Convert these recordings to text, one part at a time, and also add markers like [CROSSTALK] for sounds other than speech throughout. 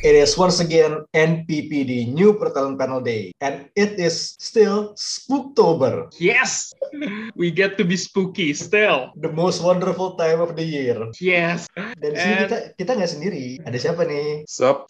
It is once again NPPD New Pertalent Panel Day, and it is still Spooktober, Yes, we get to be spooky still. the most wonderful time of the year. Yes, Dan di sini And- kita kita nggak sendiri. Ada siapa nih? Sup?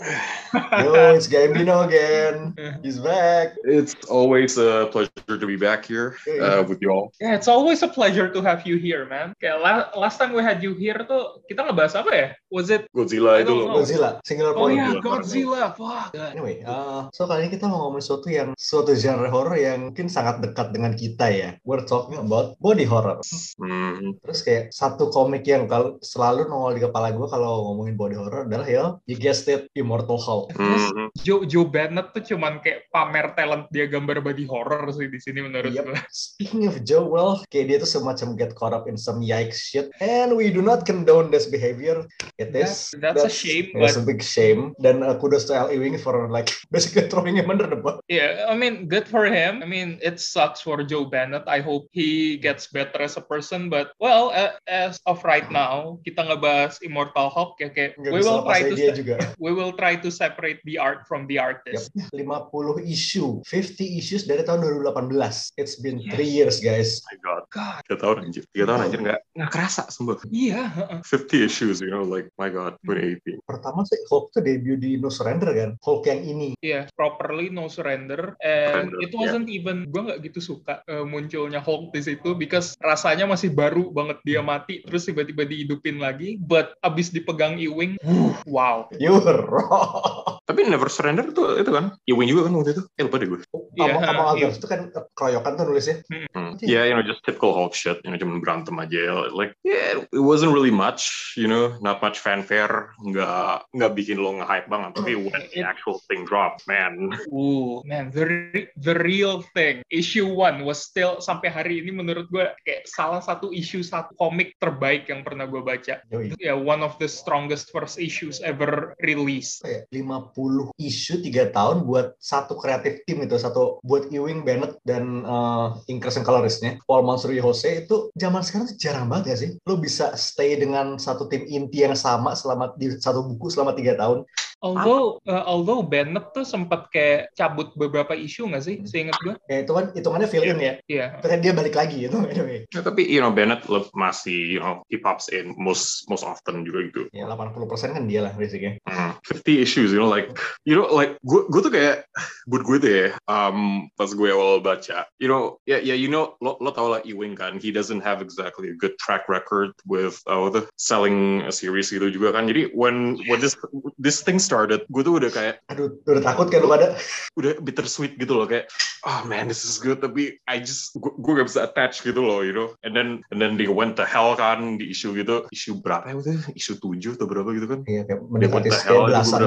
Yo, it's Gambino again. He's back. It's always a pleasure to be back here uh, with you all. yeah, it's always a pleasure to have you here, man. Kayak la- last time we had you here tuh kita ngebahas apa ya? Was it? Godzilla itu loh. Godzilla, singular Oh point. ya, Godzilla. Godzilla. Fuck. Anyway, uh, so kali ini kita mau ngomongin sesuatu yang suatu genre horror yang mungkin sangat dekat dengan kita ya. We're talking about body horror. Mhm. Terus kayak satu komik yang kalau selalu nongol di kepala gue kalau ngomongin body horror adalah ya, you guessed it, Immortal Hulk. Terus Mhm. Joe Joe Bennett tuh cuman kayak pamer talent dia gambar body horror sih di sini menurut Yep. gue. [LAUGHS] Speaking of Joe, well, kayak dia tuh semacam get caught up in some yikes shit, and we do not condone this behavior. It is That's- that's a shame, It's but- a big shame. Dan uh, kudos to L. Ewing for like [LAUGHS] basically throwing him under the bus. Yeah, I mean, good for him. I mean, it sucks for Joe Bennett. I hope he gets better as a person. But well, uh, as of right now, kita ngebahas Immortal Hulk ya kayak Nggak we will try to juga. [LAUGHS] we will try to separate the art from the Yep. artist. 50 issue, 50 issues dari tahun 2018. It's been Yes. three years, guys. My God. God, Tiga tahun anjir. Tiga tahun anjir nggak nggak kerasa sumpah. iya. heeh. 50 issues, you know, like my God, 2018. Pertama sih Hulk tuh debut di No Surrender kan, Hulk yang ini. Iya, properly no surrender. And Surrender, it wasn't even gue nggak gitu suka uh, munculnya Hulk di situ because rasanya masih baru banget dia mati terus tiba-tiba dihidupin lagi. But abis dipegang Ewing, wow. You're [LAUGHS] wrong. Tapi Never Surrender tuh itu kan, Ewing juga kan waktu itu. Eh lupa deh gue. Iya, Among, Among iya. Others itu kan keroyokan tuh nulisnya. Hmm. Iya. Yeah, you know, just typical Hulk shit. You know, cuman berantem aja. Like, yeah, it wasn't really much. You know, not much fanfare. Nggak nggak bikin lo nge-hype banget. Tapi when the actual thing dropped, man. Ooh, man, the re- the real thing. Issue one was still sampai hari ini menurut gue kayak salah satu issue satu komik terbaik yang pernah gue baca. Ya, one of the strongest first issues ever released. Kayak 50 isu 3 tahun buat satu kreatif tim itu satu buat Ewing Bennett dan uh, inkers and colorisnya Paul Mansuri Jose itu zaman sekarang tuh jarang banget ya sih lo bisa stay dengan satu tim inti yang sama selama di satu buku selama tiga tahun Although uh, although Bennett tuh sempat kayak cabut beberapa isu nggak sih? Seingat gue. ya itu kan hitungannya fill in ya Iya. tapi kan dia balik lagi gitu [LAUGHS] anyway Ya, tapi you know Bennett lo- masih you know he pops in most most often juga gitu. ya 80% kan dia lah basicnya Hmm, 50 issues, you know, like, you know, like, gue gue tuh kayak, buat gue tuh ya, um, pas gue awal baca, you know, ya, ya, you know, lo, lo tau lah Ewing kan, he doesn't have exactly a good track record with, uh, the, selling a series gitu juga kan, jadi when, when this, this thing started, gue tuh udah kayak, aduh udah takut kan lu pada udah bittersweet gitu loh, kayak, oh man, this is good, tapi I just, gue, gue gak bisa attach gitu loh, you know, and then, and then they went to hell kan, di issue gitu, issue berapa ya itu? Issue 7 atau berapa gitu kan, iya kayak mendekati what the kayak hell itu belasan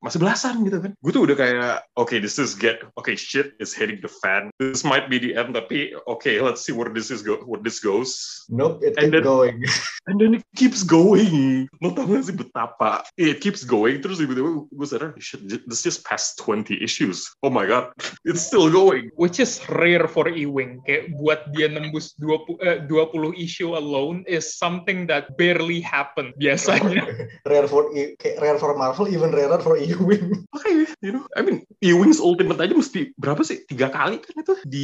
masih belasan gitu kan. Gue tuh udah kayak okay this is get okay shit is hitting the fan. This might be the end tapi okay let's see where this is go where this goes. Nope it And keep then- going. [LAUGHS] and then it keeps going. Lo tau gak sih betapa it keeps going terus tiba-tiba gue sadar shit this just past 20 issues. Oh my god [LAUGHS] it's still going. Which is rare for Ewing. Kayak buat dia nembus 20, eh, 20 issue alone is something that barely happen biasanya. [LAUGHS] rare for E- kayak rare for Marvel even rarer for Ewing makanya you know I mean Ewing's Ultimate aja mesti berapa sih? Tiga kali kan itu di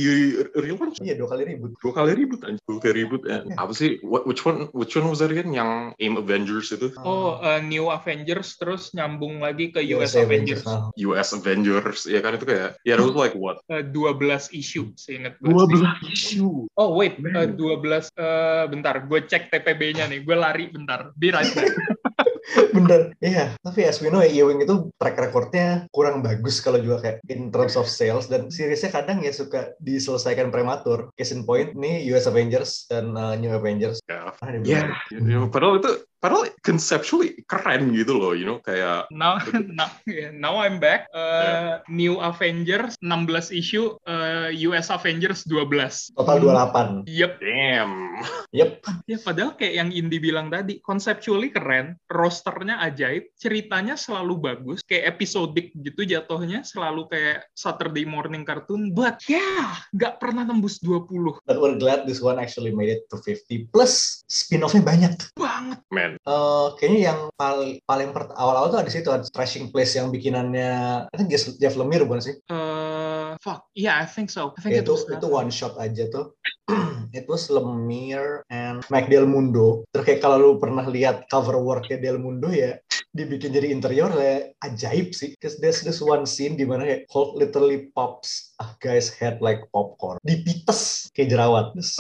real one iya dua kali ribut. Dua kali ribut aja dua kali ribut eh, apa sih? What, which one which one was that again? Yang AIM Avengers itu? Oh, uh, New Avengers terus nyambung lagi ke US, USA Avengers. nah. US Avengers ya kan? Itu kayak ya it was like what? Uh, 12 issue, seingat gue. issue. Oh wait, uh. 12, uh, bentar, gue cek TPB-nya nih, gue lari bentar. Be right back. [LAUGHS] Bener, iya. Tapi as we know ya, Ewing itu track recordnya kurang bagus kalau juga kayak in terms of sales dan seriesnya kadang ya suka diselesaikan prematur. Case in point nih US Avengers dan uh, New Avengers. ya Ah, ya bilang, you know, padahal itu padahal conceptually keren gitu loh you know kayak Now, [LAUGHS] now, yeah, now I'm back. Uh, New Avengers 16 issue, uh, US Avengers 12. Total 28. Yep. damn damn. Yep. Ya padahal kayak yang Indi bilang tadi, conceptually keren, rosternya ajaib, ceritanya selalu bagus, kayak episodik gitu jatuhnya, selalu kayak Saturday morning cartoon, but ya yeah, nggak pernah tembus 20 But we're glad this one actually made it to 50. Plus spin-off-nya banyak. banget. Man. Eh, kayaknya yang paling paling awal-awal tuh ada situ ada Trashing Place yang bikinannya I think Jeff, Lemire bukan sih? Eh, fuck, yeah, I think so. I think Ya, it itu itu one shot aja tuh. it was Lemire and Mike Del Mundo. Terus kayak kalau lu pernah lihat cover worknya Del Mundo ya dibikin jadi interior ya ajaib sih. Cause there's this one scene di mana kayak Hulk literally pops a guy's head like popcorn. Dipites kayak jerawat. Terus,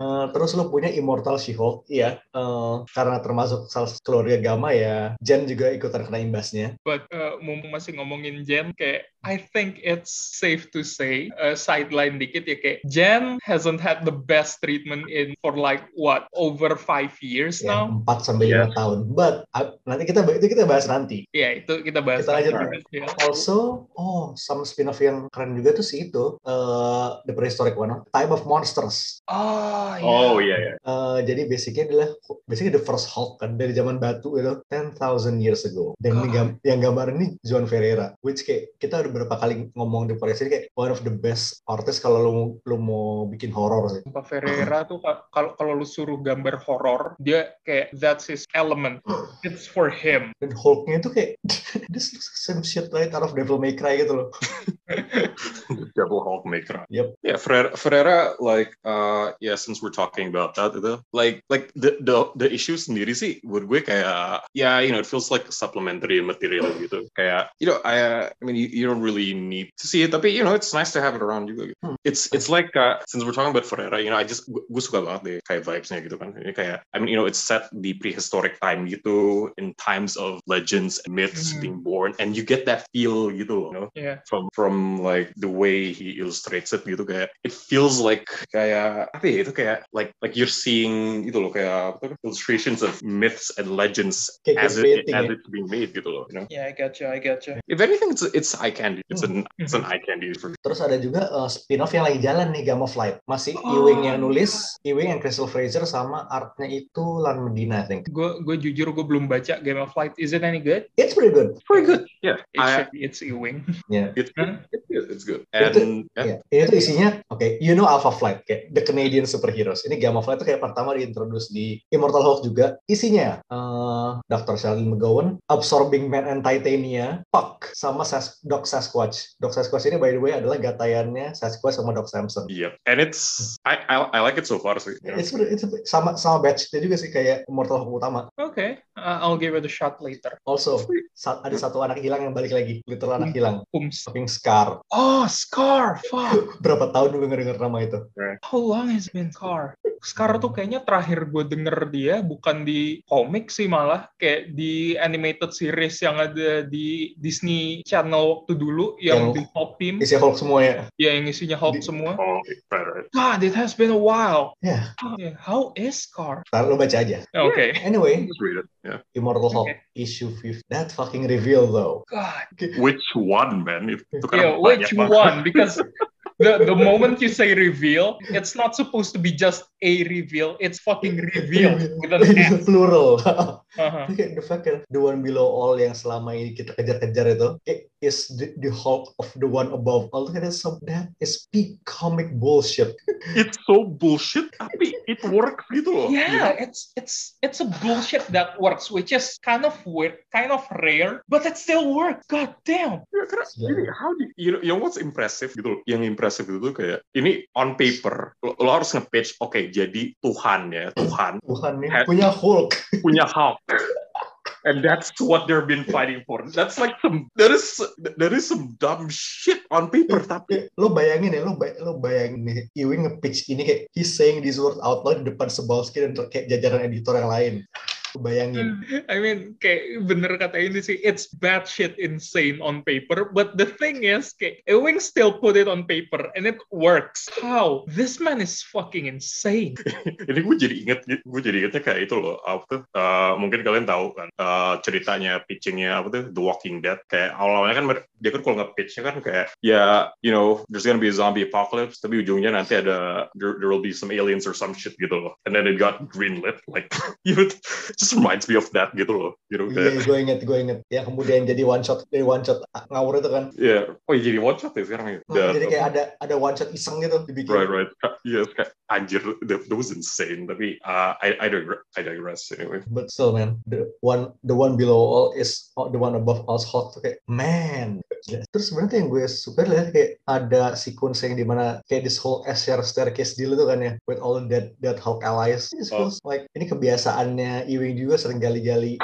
eh, terus lu punya Immortal She-Hulk, iya. eh, karena termasuk salah satu keluarga Gamma ya, Jen juga ikutan kena imbasnya. But uh, mumpung masih ngomongin Jen, kayak I think it's safe to say, uh, sideline dikit ya kayak Jen hasn't had the best treatment in for like what over five years Ya, now. 4 sampai 5 tahun. But uh, nanti kita itu kita bahas nanti. Ya itu kita bahas. Kita lanjut. Ya. Also, oh, some spin-off yang keren juga tuh sih itu, eh, The Prehistoric One, Time of Monsters. Oh, ya. Oh iya ya. Eh, jadi basicnya adalah, basically the first Hulk kan, dari zaman batu itu, 10,000 years ago. Dan ini gam- yang gambar ini John Ferreira, which kayak kita udah beberapa kali ngomong ini kayak one of the best artist kalau lu, lu mau bikin horror sih. Pak Ferreira tuh ka- kalau kalau lu suruh gambar horor, dia kayak that's his element. It's for him. Dan Hulknya itu kayak, [LAUGHS] this looks like some shit right out of Devil May Cry gitu loh. [LAUGHS] Devil Hulk Maker. Yep. Yeah, Ferreira, Ferreira like uh yeah, since we're talking about that itu like like the the the issue sendiri sih buat gue kayak yeah, you know, it feels like supplementary material gitu. Kayak you know, I I mean you, you don't really need to see it, tapi you know, it's nice to have it around juga gitu. Hmm. It's it's like uh, since we're talking about Ferreira, you know, I just gue, suka banget deh kayak vibes-nya gitu kan. Ini kayak I mean, you know, it's set di prehistoric time gitu in times of legends and myths Hmm. being born and you get that feel gitu loh, you know Ya. from from like the way he illustrates it gitu kayak it feels like kayak apa ya itu kayak like like you're seeing itu loh kayak illustrations of myths and legends Kayak as it as it's being made gitu loh you know Yeah, I gotcha, I gotcha. if anything it's it's eye candy it's an it's an eye candy for Terus ada juga uh, spin-off yang lagi jalan nih, Gamma Flight. Masih Oh. Ewing yang nulis, Ewing and Crystal Fraser sama artnya itu Lan Medina, I think. Gue gue jujur gue belum baca Game of Light. Is it any good? It's pretty good. pretty good yeah It I, should be. It's Ewing. Yeah. it's, Huh? it's good it's good Itu- and yeah, Iya. Ini tuh isinya, oke, you know Alpha Flight, kayak The Canadian Superheroes. Ini Gamma Flight tuh kayak pertama diintroduce di Immortal Hulk juga. Isinya, uh, Dr. Sheldon McGowan, Absorbing Man and Titania, Puck, sama Sas Doc Sasquatch. Doc Sasquatch ini by the way adalah gatayannya Sasquatch sama Doc Samson. yeah and it's I, I I like it so far sih you know? It's, it's sama sama batch-nya juga sih kayak Immortal utama. Okay, uh, I'll give it a shot later. Also, sa- ada satu anak hilang yang balik lagi, literal anak hilang, Ooms. fucking Scar. Oh, Scar. Fuck. [LAUGHS] Berapa tahun gue denger nama itu? How long has it been Scar? Scar tuh kayaknya terakhir gue denger dia bukan di komik sih malah kayak di animated series yang ada di Disney Channel waktu dulu yang, Yang di Hulk Team Isi Hulk semua ya. ya yang isinya Hulk Di- semua. oh okay, right right God, it has been a while. Ya, Yeah, How is Scar? ntar lu baca aja. Okay. Anyway, just read it yeah Immortal Hulk Okay. issue 5. That fucking reveal though. God. which one man itu, kan Yeah, which one? Because [LAUGHS] the the moment you say reveal, it's not supposed to be just a reveal. It's fucking reveal with an [LAUGHS] S. Plural. Uh-huh. The fact that the one below all yang selama ini kita kejar-kejar itu it is the, the Hulk of the one above all. That is some that is peak comic bullshit. [LAUGHS] it's so bullshit tapi it works gitu loh you know? Yeah, it's it's it's a bullshit that works, which is kind of weird, kind of rare, but it still works. God damn. Ya, karena Gila. gini, how do you know, you know what's impressive gitu loh. Yang impressive itu tuh kayak ini on paper lo, lo harus nge-pitch oke jadi Tuhan ya Tuhan Tuhan nih Hat- punya Hulk. punya Hulk and that's what they've been fighting for that's like some that is that is some dumb shit on paper tapi [LAUGHS] lo bayangin ya, lo, bay lo bayangin nih, Ewing nge-pitch ini kayak he's saying these words out loud di depan Sebalski dan kayak jajaran editor yang lain. Bayangin. I mean, kayak bener kata ini sih, it's bad shit insane on paper, but the thing is, kayak Ewing still put it on paper and it works. How? This man is fucking insane. [LAUGHS] ini gue jadi inget gue jadi ingetnya kayak itu loh apa tuh uh, mungkin kalian tahu kan uh, ceritanya pitchingnya apa tuh The Walking Dead kayak awal-awalnya kan dia kan kalau nge-pitchnya kan kayak ya you know there's gonna be a zombie apocalypse tapi ujungnya nanti ada there, there will be some aliens or some shit gitu loh and then it got greenlit like [LAUGHS] you know, just reminds me of that gitu loh you know Iya, gue inget, gue inget. Yang kemudian jadi one shot, dari one shot ngawur itu kan. yeah oh iya, jadi one shot ya sekarang ya Oh, jadi kayak ada ada one shot iseng gitu dibikin. right right iya kayak anjir that, that was insane tapi uh, I I digress, I digress anyway But still man, the one the one below all is oh, the one above all is hot. Tuh kayak man. Terus sebenarnya yang gue suka adalah kayak ada sequence yang di mana kayak this whole Asher staircase deal itu kan ya, with all the dead dead Hulk allies. It just Oh. like ini kebiasaannya Ewing juga sering gali-gali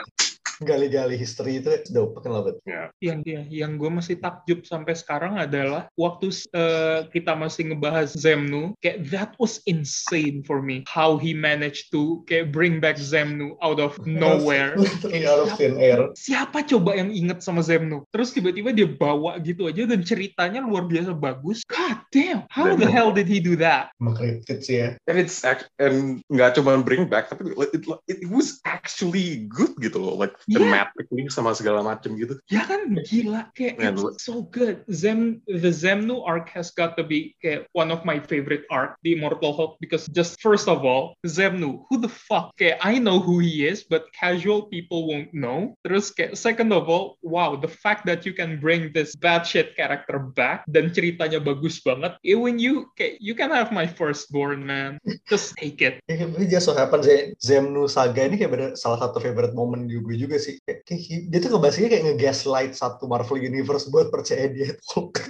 gali-gali history itu dope, fucking love it. yang dia yang gue masih takjub sampai sekarang adalah waktu uh, kita masih ngebahas Zemnu kayak that was insane for me how he managed to kayak bring back Zemnu out of [LAUGHS] nowhere out of thin air. siapa coba yang inget sama Zemnu terus tiba-tiba dia bawa gitu aja dan ceritanya luar biasa bagus god damn how the hell did he do that Emang cryptid sih ya. and it's act and nggak cuma bring back tapi it, it, it was actually good gitu loh like Yeah. thematically sama segala macam gitu Ya kan gila kayak Man, it's so good. Zem the Zemnu arc has got to be kayak one of my favorite arc di Immortal Hulk because just first of all Zemnu who the fuck kayak I know who he is but casual people won't know. Terus kayak second of all wow the fact that you can bring this bad shit character back dan ceritanya bagus banget. Eh, when you kayak you can have my firstborn man just take it. Ini just so happen Ze- Zemnu Saga ini kayak bener salah satu favorite moment gue juga sih. Kayak, kayak dia tuh ngebahasnya kayak nge-gaslight satu Marvel Universe buat percaya dia [LAUGHS] Hulk.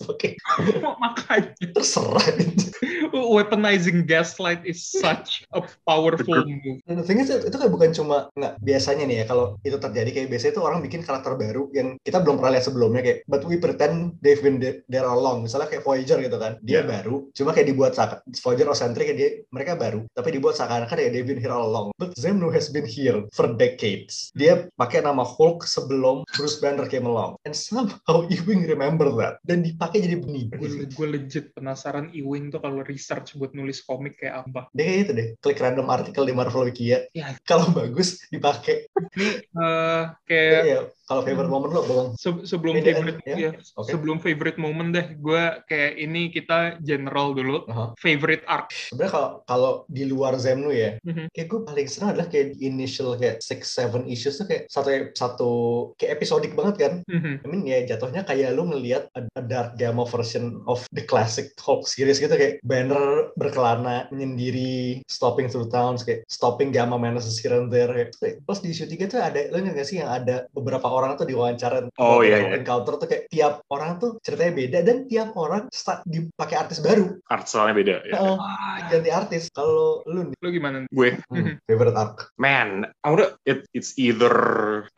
Fucking [LAUGHS] Makanya. Terserah. weaponizing gaslight is such a powerful move. The thing is, itu kayak bukan cuma nggak biasanya nih ya kalau itu terjadi kayak biasanya itu orang bikin karakter baru yang kita belum pernah lihat sebelumnya kayak but we pretend they've been there, there all along. Misalnya kayak Voyager gitu kan dia Yeah. baru cuma kayak dibuat seakan Voyager eccentric kayak dia mereka baru tapi dibuat seakan-akan kayak they've been here all along. But Zemnu has been here for decades. Dia pakai nama Hulk sebelum Bruce Banner came along. And somehow [LAUGHS] Ewing remember that. Dan dipakai jadi benih gue gue legit penasaran Ewing tuh kalau research buat nulis komik kayak apa. dia kayak itu deh klik random artikel di Marvel Wiki ya Ya. kalau bagus dipakai Ini eh, kayak ya kalau favorite moment lo bang se- sebelum Beda, favorite ya? ya, Oke. sebelum favorite moment deh, gue kayak ini kita general dulu. Aha. Favorite arc. sebenarnya kalau kalau di luar Zemnu ya Mhm. kayak gue paling senang adalah kayak initial kayak six seven issues tuh kayak satu satu kayak episodik banget kan Mhm. I mean ya jatuhnya kayak lu ngelihat a, a dark gamma version of the classic Hulk series gitu kayak Banner berkelana menyendiri stopping through towns kayak stopping gamma menaces here and there kayak, plus di issue 3 tuh ada lu ingat gak sih yang ada beberapa orang tuh diwawancara Oh, iya, iya. encounter tuh kayak tiap orang tuh ceritanya beda dan tiap orang start dipakai artis baru. Art style-nya beda ya. Ah, ganti artis. Kalau lu nih? Lu gimana? gue? Hmm, favorite arc. Man I wanna it, it's either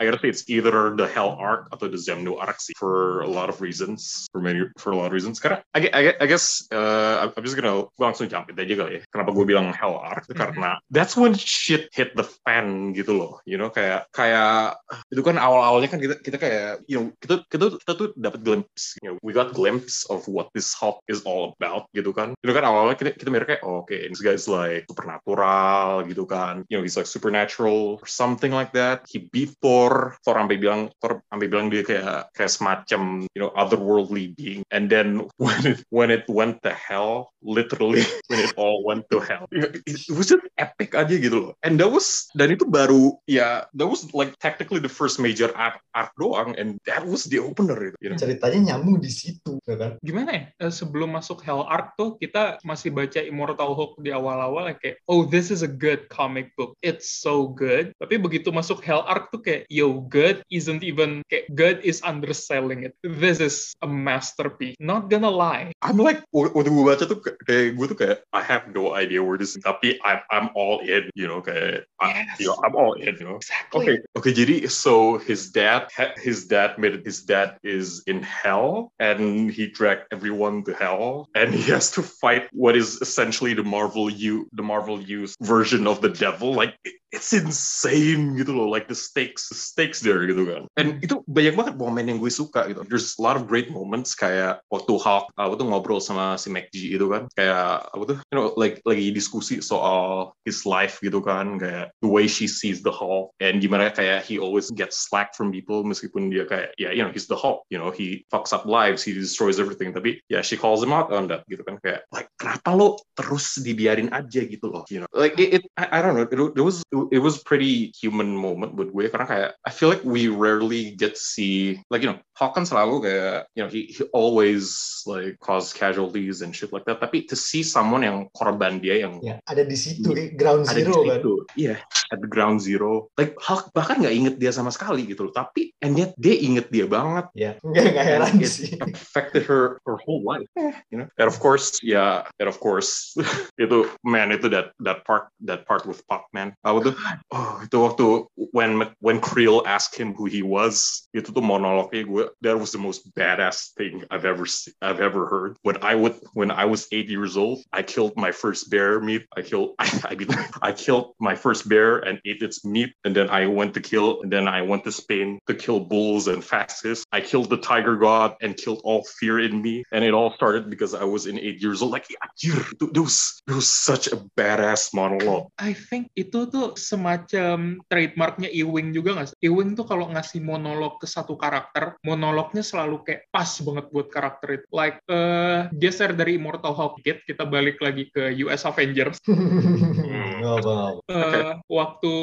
I gotta say it's either the Hell arc atau the Zemnu arc sih for a lot of reasons for many for a lot of reasons. Karena I, I, I guess uh, I'm just gonna gue langsung jump it aja kali ya. Kenapa gue bilang Hell arc? Mhm. karena that's when shit hit the fan gitu loh you know? Kayak kayak itu kan awal-awalnya kan kita kita kayak you know kita kita kita tuh dapat glimpse you know we got glimpse of what this Hulk is all about gitu kan. Itu kan awalnya kita kita mikir kayak oh, oke this guy's like supernatural gitu kan. You know he's like supernatural or something like that. He beat Thor Thor sampai bilang Thor sampai bilang dia kayak kayak semacam you know otherworldly being. And then when it when it went to hell literally [LAUGHS] when it all went to hell it, was just epic aja gitu loh. And that was dan itu baru ya that was like technically the first major arc doang and that was the opener itu you know? ceritanya nyambung di situ ya kan Gimana ya? Eh, sebelum masuk Hell Arc tuh kita masih baca Immortal Hulk di awal-awal ya kayak oh this is a good comic book. It's so good. Tapi begitu masuk Hell Arc tuh kayak yo good isn't even kayak good is underselling it. This is a masterpiece. Not gonna lie. I'm like waktu gue baca tuh kayak gue tuh kayak I have no idea where this is tapi I'm I'm all in you know kayak I, Yes. you know, I'm all in you know Exactly. Okay, okay. Jadi, so his dad, ha- his dad made it. His dad is in hell, and he dragged everyone to hell, and he has to fight what is essentially the Marvel you the Marvel use version of the devil. Like, it's insane gitu loh like the stakes the stakes there gitu kan. And itu banyak banget momen yang gue suka gitu. There's a lot of great moments kayak waktu Hulk apa tuh ngobrol sama si McG itu kan. Kayak apa tuh you know like lagi diskusi soal his life gitu kan. Kayak the way she sees the Hulk and gimana kayak he always gets slack from people meskipun dia kayak ya yeah, you know he's the Hulk you know he fucks up lives he destroys everything. Tapi ya yeah, she calls him out on that gitu kan. Kayak like kenapa lo terus dibiarin aja gitu loh you know? Like it, it I, I don't know it, it was it was pretty human moment buat gue karena kayak I feel like we rarely get to see like you know Hulk kan selalu kayak you know he, he always like cause casualties and shit like that. Tapi to see someone yang korban dia yang ya, ada di situ yeah, ground zero kan? iya yeah, at the ground zero. Like Hulk bahkan nggak inget dia sama sekali gitu loh. Tapi and yet dia inget dia banget. Ya yeah. nggak nggak heran it sih. affected her her whole life you know? And of course ya yeah, and of course [LAUGHS] itu man itu that that part that part with Pac man apa tuh oh itu waktu when when Creel asked him who he was itu tuh monolognya gue that was the most badass thing I've ever I've ever heard. When I would when I was eight years old I killed my first bear meat. I killed [LAUGHS] I I, I killed my first bear and ate its meat and then I went to kill and then I went to Spain to kill bulls and fascists I killed the tiger god and killed all fear in me and it all started because I was in eight years old. Like it was it was such a badass monologue. I think itu tuh semacam trademarknya Ewing juga nggak sih? Ewing tuh kalau ngasih monolog ke satu karakter, monolognya selalu kayak pas banget buat karakter itu. Like, uh, geser dari Immortal Hulk dikit, kita balik lagi ke US Avengers. [LAUGHS] uh, waktu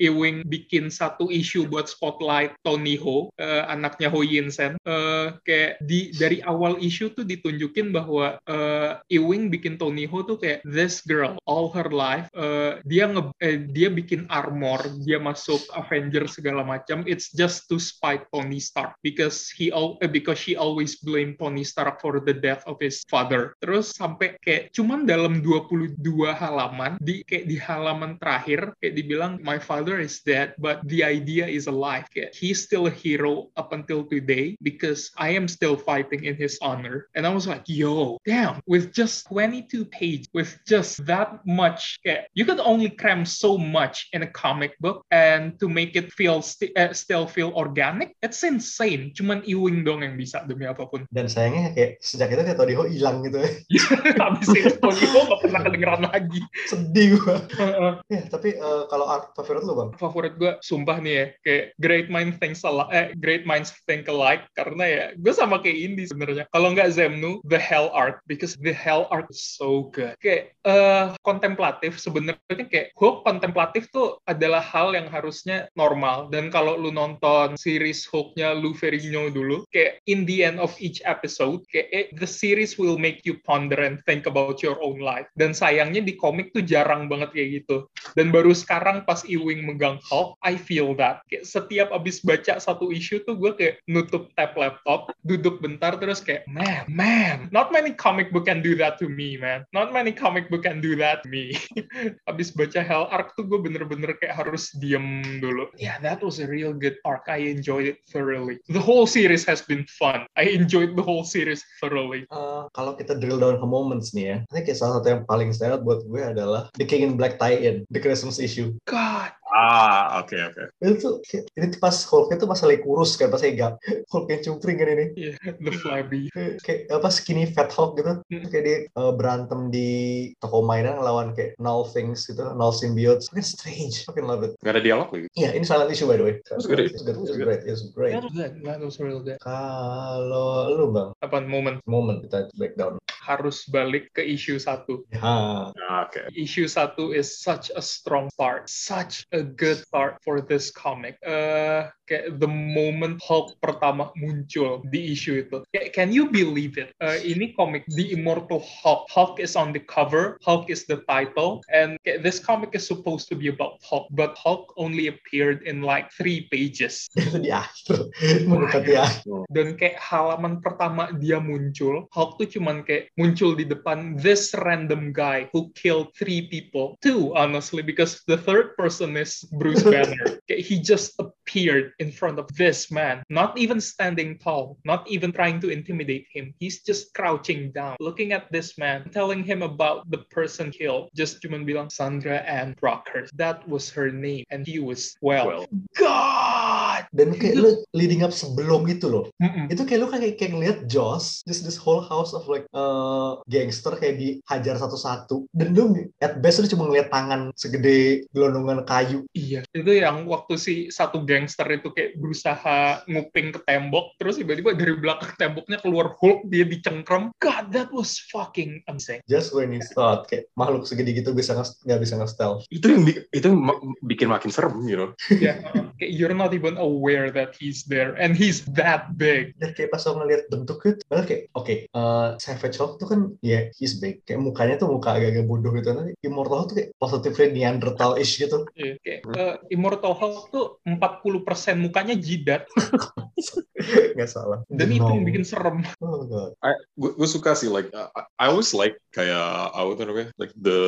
Ewing bikin satu isu buat spotlight Tony Ho, uh, anaknya Ho Yinsen, uh, kayak di dari awal isu tuh ditunjukin bahwa uh, Ewing bikin Tony Ho tuh kayak this girl all her life, uh, dia nge eh, dia bikin armor, dia masuk Avengers segala macam, it's just to spite Tony Stark because he all eh, because she always blame Tony Stark for the death of his father. Terus sampai kayak cuman dalam 22 halaman di kayak di halaman terakhir kayak dibilang my father is dead but the idea is alive. Kayak he's still a hero up until today because I am still fighting in his honor. And I was like, yo, damn, with just 22 pages, with just that much, kayak, you could only cram so much in a comic book and to make it feel st uh, still feel organic it's insane. Cuman Ewing dong yang bisa demi apa pun. Dan sayangnya kayak sejak itu kayak Tony Ho hilang gitu ya. [LAUGHS] Habis itu Tony Ho gak pernah kedengeran lagi. [LAUGHS] Sedih gua ya tapi uh, kalau art favorit lu bang? Favorit gua sumpah nih ya kayak Great Mind Thinks Alike eh, Great Minds Think Alike karena ya gue sama kayak Indi sebenarnya. Kalau nggak Zemnu The Hell Art because The Hell Art is so good. Kayak uh, kontemplatif sebenarnya kayak hook kontemplatif tuh adalah hal yang harusnya normal. Dan kalau lu nonton series hooknya Lou Ferrigno dulu kayak in the end of each episode kayak eh, the series will make you ponder and think about your own life. Dan sayangnya di komik tuh jarang banget kayak gitu dan baru sekarang pas Ewing megang Hulk I feel that kayak setiap abis baca satu isu tuh gue kayak nutup tab laptop duduk bentar terus kayak man man not many comic book can do that to me man not many comic book can do that to me [LAUGHS] abis baca Hell Arc tuh gue bener-bener kayak harus diem dulu. Yeah, that was a real good arc. I enjoyed it thoroughly. The whole series has been fun. I enjoyed the whole series thoroughly. Uh, kalau kita drill down ke moments nih ya, I think salah satu yang paling stand buat gue adalah The King in Black tie-in, The Christmas issue. God, Ah, oke okay, oke. Okay. Itu ini pas Hulk itu pas lagi kurus kan pas Ega. Hulk yang cungkring kan ini. Yeah, the flabby. kayak apa skinny fat Hulk gitu. Hmm. Kayak dia uh, berantem di toko mainan lawan kayak null things gitu, null symbiotes. Fucking strange. Fucking love it. Gak ada dialog lagi. Iya, yeah, ini silent issue by the way. It was good. It was good. It was great. It was great. That was good. Real good. Kalau lu bang, apa moment? Moment kita breakdown. Harus balik ke issue satu. Ya. Ah, oke. Okay. Issue satu is such a strong start, such a good start for this comic. Uh, kayak the moment Hulk pertama muncul di issue itu. Kayak, can you believe it? Uh, ini komik The Immortal Hulk. Hulk is on the cover. Hulk is the title. And kayak, this comic is supposed to be about Hulk, but Hulk only appeared in like three pages. [LAUGHS] Di akhir. Mendekati akhir. Dan kayak halaman pertama dia muncul, Hulk tuh cuman kayak muncul di depan this random guy who killed three people. Two, honestly, because the third person is Bruce Banner. [LAUGHS] he just appeared in front of this man, not even standing tall, not even trying to intimidate him. He's just crouching down, looking at this man, telling him about the person killed. Just cuman bilang Sandra Ann Brockhurst. That was her name, and he was well. Well. God. Dan kayak lu leading up sebelum itu loh. Mm-mm. Itu kayak lu kayak kayak ngeliat Joss, just this whole house of like uh, gangster kayak dihajar satu-satu. Dan lu at best lu cuma ngeliat tangan segede gelondongan kayu. Iya, itu yang waktu si satu gangster itu kayak berusaha nguping ke tembok, terus tiba-tiba dari belakang temboknya keluar Hulk, dia dicengkram. God, that was fucking amazing. Just when you thought kayak makhluk segede gitu bisa nggak bisa nge-stealth. Itu yang bi- itu yang ma- bikin makin serem, you know. Yeah, [LAUGHS] uh, kayak you're not even aware that he's there, and he's that big. Dan kayak pas lo ngeliat bentuknya, tuh, malah kayak oke, uh, Savage Hulk tuh kan ya he's big. Kayak mukanya tuh muka agak-agak bodoh gitu. Nanti Immortal Hulk tuh kayak positifnya Neanderthal-ish gitu. Iya, kayak uh, Immortal Hulk tuh 40% mukanya jidat, [LAUGHS] Nggak salah. dan itu yang bikin serem. Oh god. I gue suka sih like uh, I always like kayak apa tuh namanya like the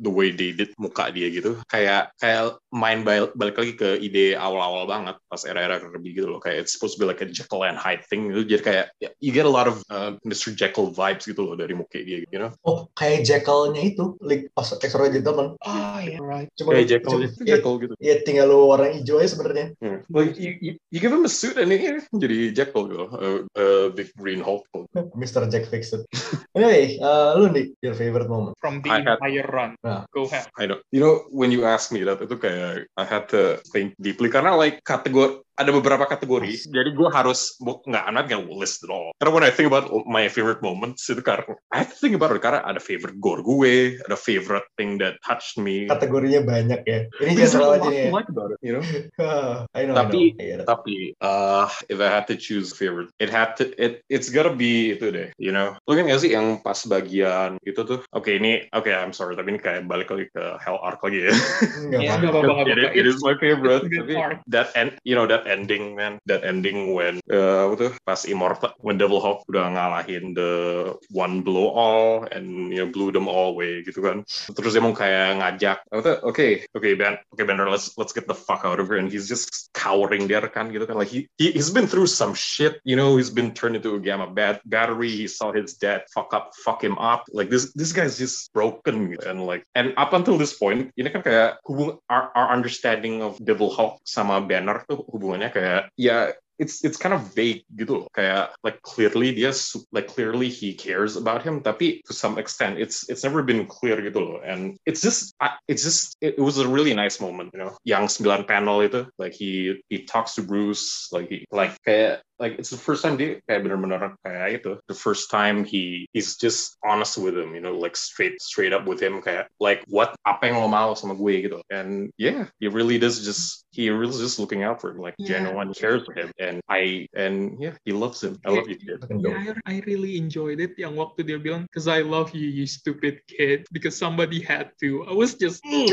the way they did muka dia gitu kayak kayak main bal- balik lagi ke ide awal-awal banget pas era-era Kirby gitu loh kayak it's supposed to be like a Jekyll and Hyde thing gitu jadi kayak ya, you get a lot of uh, Mr. Jekyll vibes gitu loh dari muka dia you know Oh, kayak Jekyll-nya itu, League of Extraordinary Gentlemen. Ah, yeah, right. Cuma kayak Jekyll cuma- itu Jekyll gitu Ya tinggal lo warna hijau aja sebenarnya. Hmm. like you, you, you give him a suit and ini jadi Jekyll gitu uh, uh, big green Hulk [LAUGHS] Mr. Jack fixed it. [LAUGHS] anyway, uh, lu nih, your favorite moment. From the I had- entire run. Nah. Go ahead. I know. You know, when you ask me that, itu kayak I had to think deeply karena like kategori So ada beberapa kategori. Jadi gue harus nggak, I'm not gonna list it all. Karena when I think about my favorite moments itu karena I have to think about it karena ada favorite gore gue, ada favorite thing that touched me. Kategorinya banyak ya. Ini general a aja ya. like about it, you know. I know, Tapi- I know. I get it. Tapi uh, if I had to choose a favorite, it had to it it's gotta be itu deh, you know. Lu kan gak sih yang pas bagian itu tuh? Oke ini, oke I'm sorry, tapi ini kayak balik lagi ke Hell Arc lagi ya. Nggak Yeah, apa-apa. nggak apa-apa, nggak it, is my favorite. Tapi that end, you know that ending man, that ending when uh, apa tuh pas Immortal, when Devil Hawk udah ngalahin the one blow all and you know blew them all away gitu kan. Terus dia mau kayak ngajak? Oke, oke Ben, oke Bender, let's let's get the fuck out of here. And he's just cowering there kan gitu kan. Like he, he he's been through some shit, you know. He's been turned into a gamma bat battery. He saw his dad fuck up, fuck him up. Like this this guy's just broken gitu. and like and up until this point ini kan kayak hubung our, our understanding of Devil Hawk sama Banner tuh hubungannya kayak ya it's it's kind of vague gitu loh. Kayak like clearly dia like clearly he cares about him tapi to some extent it's it's never been clear gitu loh. And it's just it's just it was a really nice moment you know. Yang sembilan panel itu like he he talks to Bruce like he like kayak like it's the first time dia kayak bener-bener kayak itu the first time he he's just honest with him you know like straight straight up with him kayak like what apa yang lo mau sama gue gitu and yeah he really does just he really just looking out for him like Yeah. genuine cares for him and I and yeah he loves him I love you kid Yeah, I, I really enjoyed it. Yang waktu dia bilang, "Cause I love you, you stupid kid," because somebody had to. I was just, [LAUGHS] "Mm,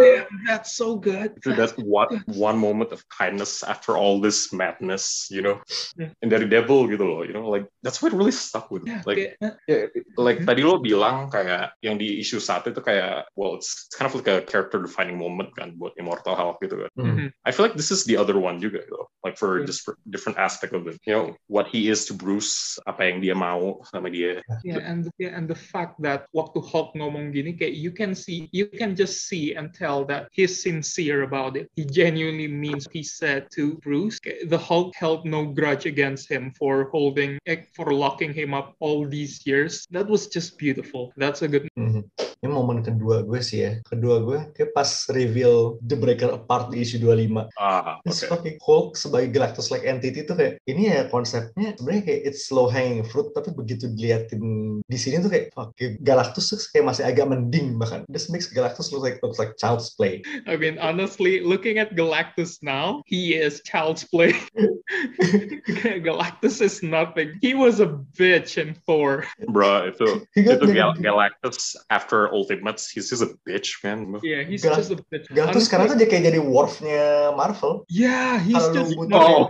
damn, that's so good. Dude, that's what one moment of kindness after all this madness, you know. Yeah. And dari devil gitu loh, you know, like that's what really stuck with me. Yeah, Like kayak, Yeah, like Mhm. tadi lo bilang kayak yang di isu satu itu kayak well it's kind of like a character defining moment kan buat Immortal Hulk gitu kan. Hmm. I feel like this is the other one juga gitu. Like for Yeah. just different aspect of it. You know, what he is to Bruce, apa yang dia mau sama dia. Yeah, and yeah, and the fact that waktu Hulk ngomong gini, kayak you can see, you can just see and tell that he's sincere about it. He genuinely means he said to Bruce. The Hulk held no grudge against him for holding, eh, for locking him up all these years. That was just beautiful. That's a good. Mhm. Ini momen kedua gue sih ya. Kedua gue kayak pas reveal The Breaker Apart di issue 25. Ah, oke. fucking Hulk sebagai Galactus-like entity tuh kayak ini ya konsepnya sebenarnya kayak it's low hanging fruit tapi begitu diliatin di sini tuh kayak fuck Galactus tuh kayak masih agak mending bahkan this makes Galactus look like looks like child's play I mean, honestly, looking at Galactus now, he is child's play. [LAUGHS] [LAUGHS] Galactus is nothing. He was a bitch in Thor. Bro, itu Gal- Galactus after Ultimates, he's just a bitch, man. Yeah, he's Gal- just a bitch. Galactus sekarang tuh dia kayak jadi Worf-nya Marvel Yeah, he's lu just butuh- Marvel,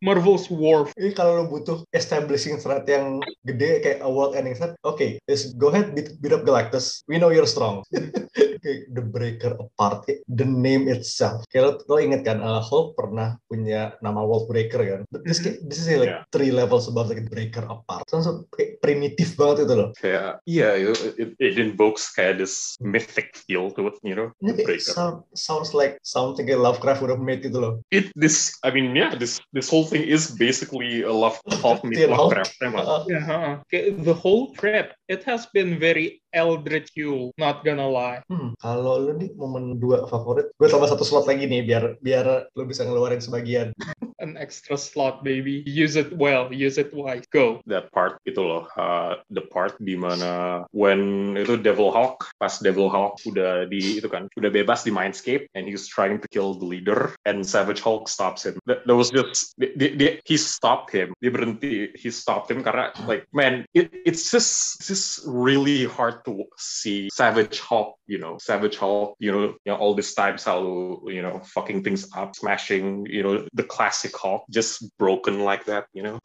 Marvel's Worf. Ini kalau lo butuh establishing threat yang gede kayak a world ending threat, oke, just go ahead beat, beat up Galactus. We know you're strong. [LAUGHS] kayak The Breaker Apart, kayak the name itself. Kayak lo, lo inget kan, uh, Hulk pernah punya nama World Breaker kan? But this, kayak, this is like Yeah. three levels above like Breaker Apart. So, so kayak primitif banget itu loh. kayak iya itu it, it invokes kayak this mythic feel to it you know Ini kayak breaker sound, sounds like something kayak Lovecraft would have made gitu loh. it this I mean yeah this this whole thing is basically a love Hulk meets Teen Hulk. Lovecraft emang. Uh, Yeah, uh-uh. Okay, the whole trip, it has been very Eldritch Yule, not gonna lie. Hmm, kalau lu nih momen dua favorit, gue tambah satu slot lagi nih biar biar lu bisa ngeluarin sebagian. [LAUGHS] An extra slot, baby. Use it well, use it wise. Go. that part itu loh uh, the part di mana when itu Devil Hawk pas Devil Hawk udah di itu kan udah bebas di Mindscape and he's trying to kill the leader and Savage Hulk stops him that, that was just di- di- di- he stopped him dia berhenti he stopped him karena like man it, it's just it's just really hard to see Savage Hulk you know Savage Hulk you know, you know all this time selalu you know fucking things up smashing you know the classic Hulk just broken like that you know?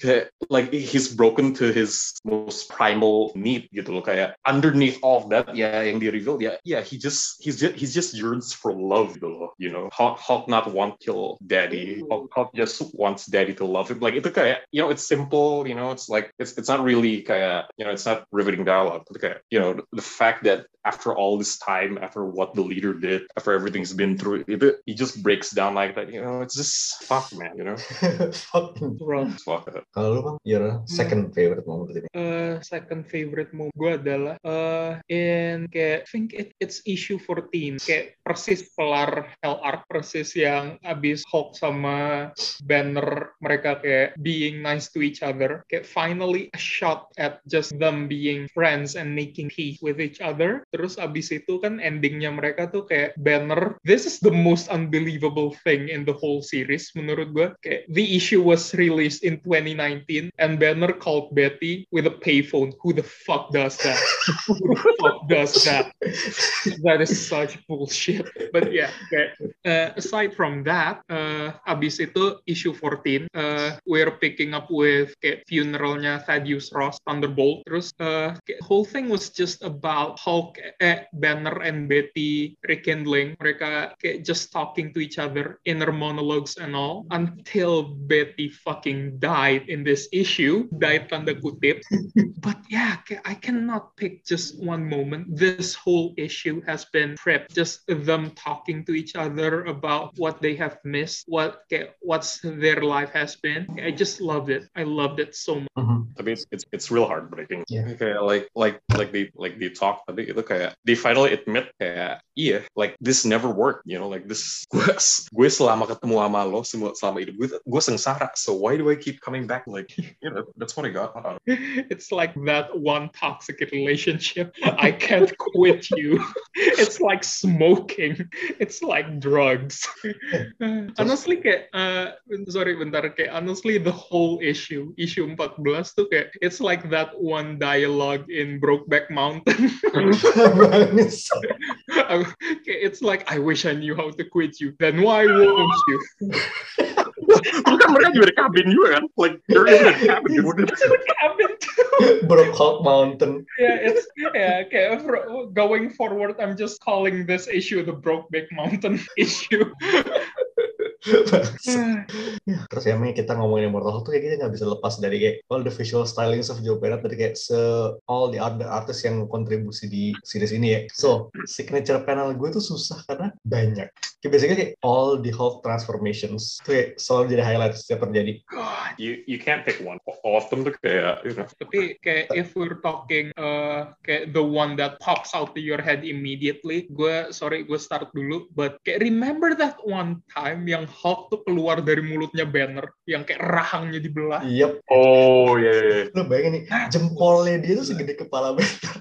Like he's broken to his most primal need gitu loh kayak underneath all of that ya yang di reveal ya yeah he just he's just he's just yearns for love you know? Hulk, Hulk not want kill daddy Hulk, Hulk just wants daddy to love him like itu kayak you know it's simple you know it's like it's it's not really kayak you know it's not riveting dialogue but kayak you know the fact that after all this time after what the leader did after everything's been through itu he just breaks down like that you know it's just fuck man you know. Rough. It's fuck. Kalau lu bang, your second favorite moment ini. Uh, second favorite moment gue adalah uh, in kayak I think it, it's issue 14 kayak persis pelar Hell Arc persis yang abis Hulk sama Banner mereka kayak being nice to each other kayak finally a shot at just them being friends and making peace with each other. Terus abis itu kan endingnya mereka tuh kayak Banner. This is the most unbelievable thing in the whole series menurut gue kayak the issue was released in 2019 and Banner called Betty with a payphone. Who the fuck does that? Who the fuck does that? That is such bullshit. But yeah uh, aside from that uh, abis itu issue 14 uh, we're picking up with kayak funeralnya Thaddeus Ross Thunderbolt. Terus uh, kayak whole thing was just about Hulk eh, Banner and Betty rekindling. Mereka kayak just talking to each other inner monologues and all until Betty fucking died in this issue. Died tanda kutip. [LAUGHS] But yeah kayak I cannot pick just one moment. This whole issue has been prepped. Just them talking to each other about what they have missed what kayak, what's their life has been. I just loved it. I loved it so much. I mean, it's it's, it's real heartbreaking. Yeah. Kayak like like like like they like they talk tadi itu kayak uh, they finally admit kayak iya like this never worked. You know like this gue [LAUGHS] gue selama ketemu sama lo semua selama hidup gue gue sengsara. So why do I keep coming back? Like you know that's what I got. out [LAUGHS] it's like that one toxic relationship I can't quit you [LAUGHS] it's like smoking it's like drugs honestly kayak uh, sorry bentar kayak honestly the whole issue issue 14 tuh kayak it's like that one dialogue in Brokeback Mountain Bagus. Kayak [LAUGHS] it's like I wish I knew how to quit you then why won't you Terus kan mereka juga di cabin juga kan? Like they're in the cabin. Udah. Cabin [LAUGHS] Broke Hulk Mountain. yeah, it's yeah. Okay, for- going forward, I'm just calling this issue the Brokeback Mountain [LAUGHS] issue. Ya, [LAUGHS] terus ya kita ngomongin Immortal Hulk tuh kayak kita nggak bisa lepas dari kayak all the visual stylings of Joe Bennett dari kayak se all the other artists yang kontribusi di series ini ya. So signature panel gue tuh susah karena banyak. Kayak biasanya kayak all the Hulk transformations tuh kayak selalu jadi highlight setiap terjadi. God. You you can't pick one. All of them tuh kayak you know. Tapi kayak if we're talking uh, kayak the one that pops out to your head immediately, gue sorry gue start dulu, but kayak remember that one time yang Hulk tuh keluar dari mulutnya Banner, yang kayak rahangnya dibelah. Yep, Oh yeah. yeah, yeah. lo bayangin nih jempolnya dia tuh segede kepala Banner.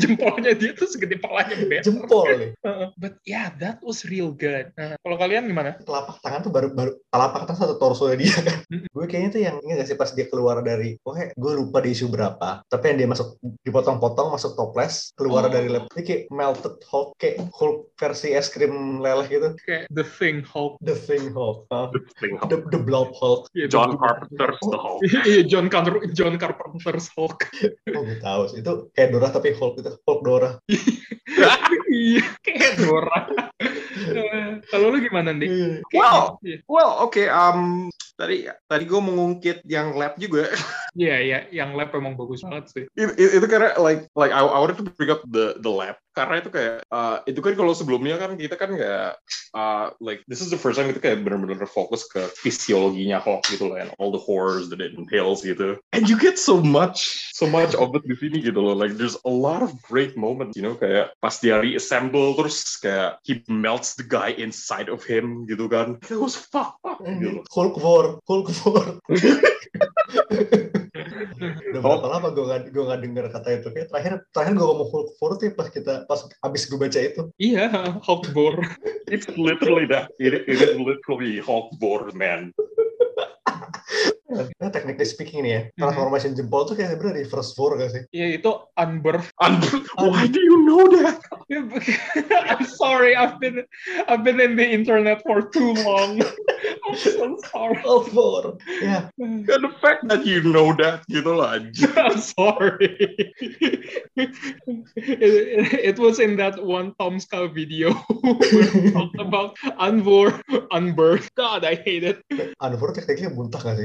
Jempolnya dia tuh segede palanya Banner. Jempol nih. Uh, but yeah, that was real good. Nah, kalau kalian gimana? Telapak tangan tuh baru baru telapak tangan satu torso dia kan. Gue kayaknya tuh yang ini gak sih pas dia keluar dari, pokoknya gue lupa di isu berapa. Tapi yang dia masuk dipotong-potong masuk toples keluar Oh. dari lab. Ini kayak melted Hulk kayak Hulk versi es krim leleh gitu. Kayak The Thing Hulk. The Thing Hulk, uh, The thing. the the Blob Hulk. Yeah, John the- Carpenter's The Hulk. Iya, John Carter John Carpenter's Hulk. Oh gue tahu sih itu kayak Dora tapi Hulk itu Hulk Dora. iya kayak Dora kalau lu gimana nih Well, well, oke. um, tadi tadi gue mengungkit yang lab juga. Iya, iya, yang lab emang bagus banget sih. itu, itu, itu karena like like I, I wanted to bring up the the lab karena itu kayak uh, itu kan kalau sebelumnya kan kita kan nggak uh, like this is the first time kita kayak benar-benar fokus ke fisiologinya Hawk gitu loh and all the horrors that it entails gitu and you get so much so much of it di sini gitu loh like there's a lot of great moments you know kayak pas dia reassemble terus kayak he melts the guy inside of him gitu kan it was fucked up gitu loh. Hulk War, Hulk War. [LAUGHS] Udah berapa lama gue gak, gue gak denger kata itu. Kayak terakhir terakhir gue ngomong Hulk tuh pas kita pas abis gue baca itu. Iya, Hawkbore. it's literally that it, it is literally Hawk board man [LAUGHS] Nah, technically speaking nih ya, transformation jempol tuh kayak sebenarnya reverse war gak sih? Iya, itu unbirth. And [LAUGHS] why do you know that [LAUGHS] I'm sorry, I've been I've been in the internet for too long. [LAUGHS] I'm so sorry. War. Ya, And the fact that you know that gitu lah anjing. I'm sorry. it, it was in that one Tom Ska video where we talked about unbor unbirth. God, I hate it. Unbor technically muntah gak sih?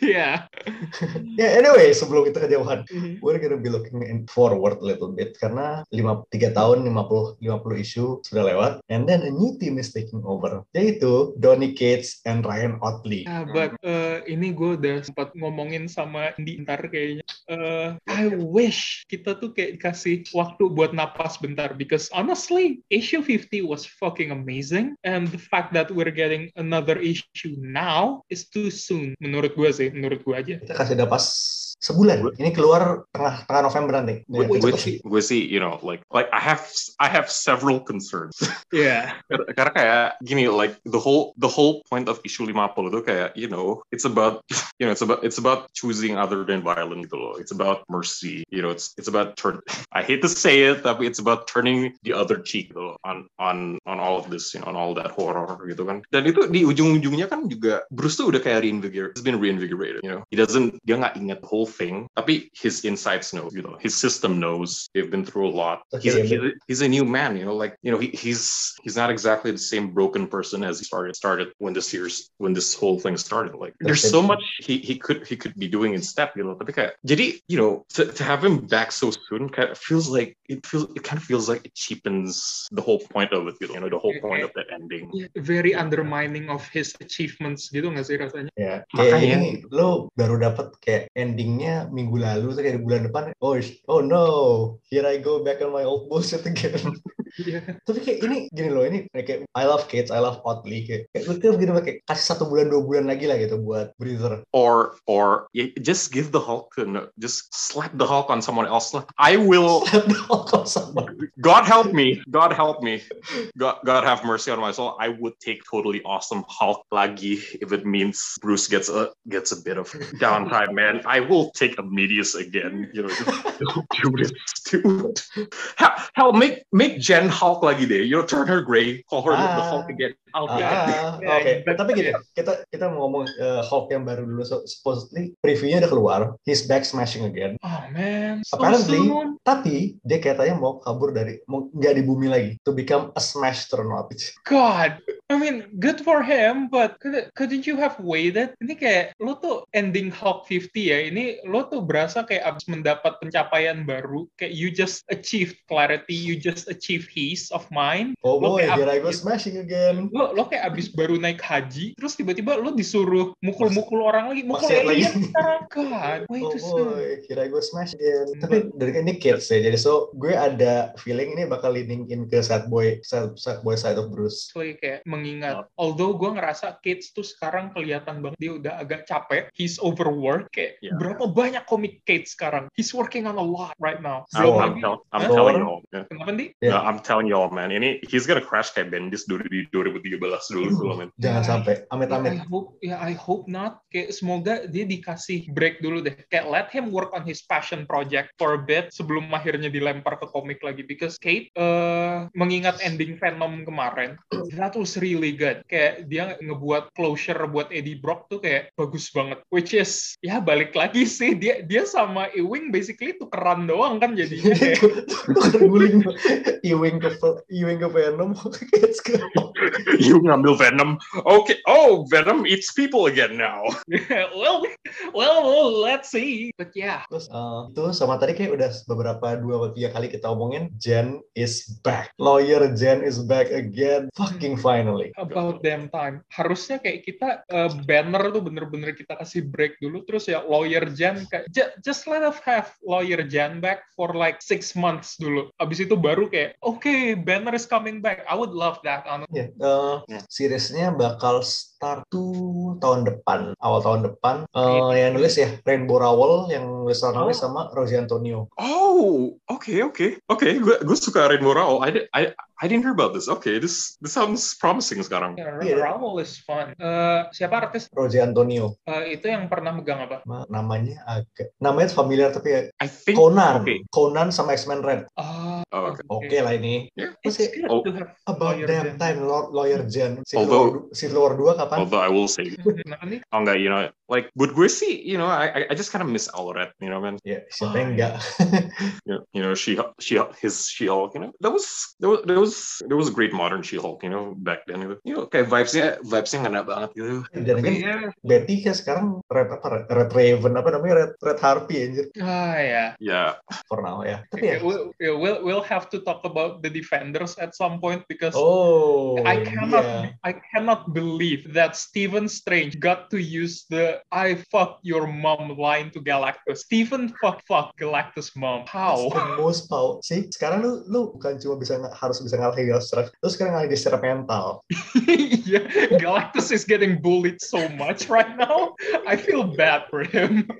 Yeah. [LAUGHS] Ya anyway, sebelum kita kejauhan, Mhm. we're gonna be looking in forward a little bit karena 5 3 tahun 50 50 isu sudah lewat and then a new team is taking over yaitu Donny Cates and Ryan Otley. Yeah, but uh, ini gue udah sempat ngomongin sama Indi ntar kayaknya. Uh, I wish kita tuh kayak dikasih waktu buat napas bentar because honestly, issue 50 was fucking amazing and the fact that we're getting another issue now is too soon menurut gue sih, menurut gue aja. Kita kasih napas sebulan. Ini keluar tengah tengah November nanti. gue Nih, gue sih gue sih you know like like I have I have several concerns [LAUGHS] Yeah. Karena- kayak gini like the whole the whole point of issue 50 itu kayak you know it's about [LAUGHS] you know it's about it's about choosing other than violence gitu loh it's about mercy you know it's it's about turn [LAUGHS] I hate to say it tapi it's about turning the other cheek gitu loh on on on all of this you know on all that horror gitu kan dan itu di ujung-ujungnya kan juga Bruce tuh udah kayak reinvigorate he's been reinvigorated you know he doesn't dia nggak inget the whole thing. Tapi his insights know you know his system knows. They've been through a lot. Okay, he's, but- he's, he's a new man you know like you know he, he's he's not exactly the same broken person as he started started when this year's when this whole thing started. Like there's so much he, he could he could be doing instead you know. Tapi kayak jadi you know to, to have him back so soon kind of feels like it feels it kind of feels like it cheapens the whole point of it you know the whole point of that ending. Yeah, Very undermining of his achievements gitu nggak sih rasanya? Ya, Makanya. kayak ini lo baru dapat kayak endingnya minggu lalu tuh kayak bulan depan. Oh, oh no, here I go back on my old bullshit again. [LAUGHS] Iya. Tapi kayak ini gini loh, ini kayak I love kids, I love Oddly kayak, kayak lu tuh gini kayak kasih satu bulan dua bulan lagi lah gitu buat breather. or or yeah, just give the Hulk to no, just slap the Hulk on someone else I will [LAUGHS] Kalau sama. God help me. God help me. God, God have mercy on my soul. I would take totally awesome Hulk lagi if it means Bruce gets a gets a bit of downtime, man. I will take Immedius again. You know, just don't do this, [LAUGHS] dude. Hell, hell, make make Jen Hulk lagi deh. You know, turn her gray, call her the Ah. Hulk again. I'll Ah, [LAUGHS] Oke, but- tapi gini, kita kita mau ngomong eh, Hulk yang baru dulu. So, supposedly previewnya udah keluar, he's back smashing again. Oh man, so Apparently, soon. tapi dia katanya mau kabur dari, mau nggak di bumi lagi, to become a smash turnout. God, I mean, good for him, but could, couldn't you have waited? Ini kayak lo tuh ending Hulk 50 ya. Ini lo tuh berasa kayak abis mendapat pencapaian baru. Kayak you just achieved clarity, you just achieved peace of mind. Oh Lo boy, here I go smashing again. Lo, lo kayak abis baru naik haji, terus tiba-tiba lo disuruh mukul-mukul orang lagi, mukul Maksiat lagi. sekarang. God, Oh boy, here I go smash again. Tapi dari ini kids ya, jadi so gue ada feeling ini bakal leaning in ke sad boy, sad, sad boy side of Bruce. Actually kayak mengingat, although gue ngerasa Kids tuh sekarang kelihatan banget dia udah agak capek, he's overworked, kayak Yeah. berapa banyak komik Kids sekarang, he's working on a lot right now. I'm, So I'm, maybe, tell, I'm Huh? telling you. Yeah. kenapa nih? Yeah. No, I'm telling y'all man, ini he's gonna crash kayak Bendis dulu di 2013 dulu dulu man. Jangan Ya, sampai. Ya, I Amit-amit. hope, ya I hope not. Kayak semoga dia dikasih break dulu deh. Kayak let him work on his passion project for a bit sebelum akhirnya dilempar ke komik lagi. Because Kate, eh, mengingat ending Venom kemarin, that was really good. Kayak dia ngebuat closure buat Eddie Brock tuh kayak bagus banget. Which is, ya balik lagi sih. Dia dia sama Ewing basically tukeran doang kan jadinya. [LAUGHS] Kayak, Terguling. Ewing ke Ewing ke Venom. [LAUGHS] Let's go. [LAUGHS] you ngambil Venom. Okay. Oh, Venom eats people again now. well, [LAUGHS] well, well, let's see. But yeah, Terus eh, itu sama tadi kayak udah beberapa dua atau tiga kali kita omongin Jen is back. Lawyer Jen is back again. Fucking finally. about damn time. Harusnya kayak kita eh, banner tuh bener-bener kita kasih break dulu terus ya lawyer Jan kayak "Ju- just let us have lawyer Jan back for like six months dulu. Abis itu baru kayak oke banner is coming back. I would love that. Ya, eh, Ya. seriesnya bakal start tuh tahun depan, awal tahun depan. Eh, yang nulis ya Rainbow Rowell, yang nulis nulis Oh. sama Rosie Antonio. Oh, okay, okay, okay. Gue gue suka Rainbow Rowell. I did, I I didn't hear about this. Okay, this this sounds promising sekarang. Yeah, Iya. Raoul is fun. Eh, siapa artis Rosie Antonio. Eh, itu yang pernah megang apa? Ma- Namanya agak, namanya familiar tapi ya I think. Conan, okay. Conan sama X-Men Red. Ah, Oh, okay. Oke lah ini. Yeah. It's good Oh. to have About damn time, Law- Lawyer Jen. Civil Although- War, du- Civil War 2 kapan? Although I will say, oh enggak, you know, like, but gue sih, you know, I I- just kind of miss Alred, you know, man. Ya, siapa yang enggak? [LAUGHS] You know, you know, she she his She Hulk, you know, that was that was there was there was a great modern She Hulk, you know, back then. Gitu. You know, kayak vibesnya vibesnya ngena banget gitu. Dan kan Iya. Betty kan sekarang Red apa? Red, Raven apa namanya? Red Red Harpy anjir. Ah ya. Yeah, For now ya. Tapi ya. Okay, we'll, yeah, we'll we'll have to talk about the defenders at some point because Oh, I cannot iya. I cannot believe that Stephen Strange got to use the I fuck your mom line to Galactus. Stephen fuck fuck Galactus mom. That's How? the most power. See, sekarang lu lu bukan cuma bisa harus bisa ngalahin secara, lu sekarang ngalahin secara mental. [LAUGHS] yeah, Galactus is getting bullied so much right now. I feel bad for him. [LAUGHS]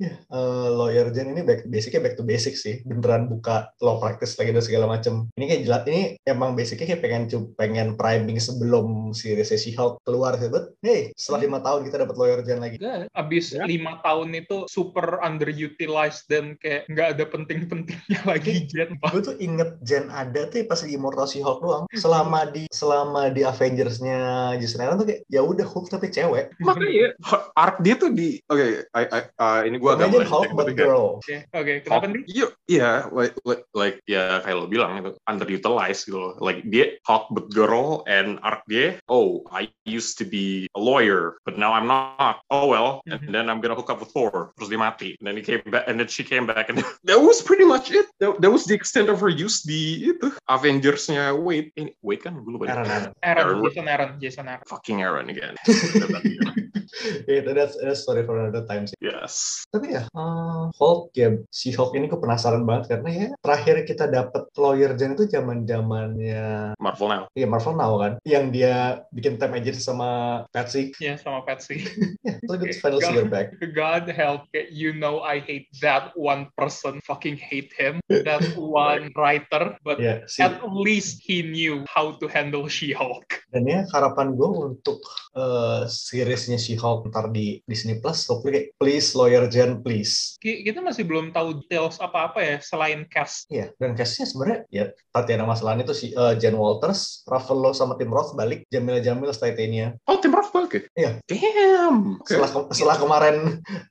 Ya, eh, lawyer Jen ini back, basicnya back to basic sih. Beneran buka law practice lagi dan segala macam. Ini kayak jelas ini emang basicnya kayak pengen pengen priming sebelum si Recessi Hulk keluar sih. But hey, setelah lima tahun kita dapat lawyer Jen lagi. Good. Abis Ya. lima tahun itu super underutilized dan kayak nggak ada penting-pentingnya [LAUGHS] lagi Jet. Gue tuh inget Jen ada tuh pas di Immortal She-Hulk doang. Selama di selama di Avengers-nya Jason Aaron tuh kayak ya udah Hulk tapi cewek. makanya arc dia tuh di oke, I, I, uh, ini gua agak Imagine Hulk but girl. Oke, oke. Kenapa nih? Iya, iya, like, like, like, ya kayak lo bilang itu underutilized gitu loh. Like dia Hulk but girl and arc dia, oh, I used to be a lawyer, but now I'm not. Oh well, and Mhm. then I'm gonna hook up with Thor. Terus dia mati. And then he came back, and then she came back, and [LAUGHS] that was pretty much it. That, that was the extent of her use di itu Avengers-nya Wade. Ini Wade kan gue lupa. Aaron, Aaron. Aaron, Aaron. Jason Aaron, Jason Aaron. Fucking Aaron again. [LAUGHS] Itu that's, that's story for another time sih. yes. Tapi ya, eh, Hulk ya si Hulk ini gue penasaran banget karena ya terakhir kita dapat lawyer Jen itu zaman zamannya Marvel now. ya Marvel Now kan, yang dia bikin time agency sama Patsy. Ya, sama Patsy. [LAUGHS] It's a good Okay, final go. see her back. God help, you know I hate that one person. Fucking hate him. That [LAUGHS] one writer. But si at least he knew how to handle She-Hulk. dan ya harapan gue untuk eh, seriesnya si Hulk ntar di Disney Plus, hopefully kayak please lawyer Jen please. Ki- Kita masih belum tahu details apa-apa ya selain cast. Iya, dan castnya sebenarnya ya Tatiana Maslany itu si eh, Jen Walters, Ruffalo sama Tim Roth balik, Jamila Jamil Titania. Oh, Tim Roth balik ya? Iya. Damn. Okay. Setelah ke- setelah kemarin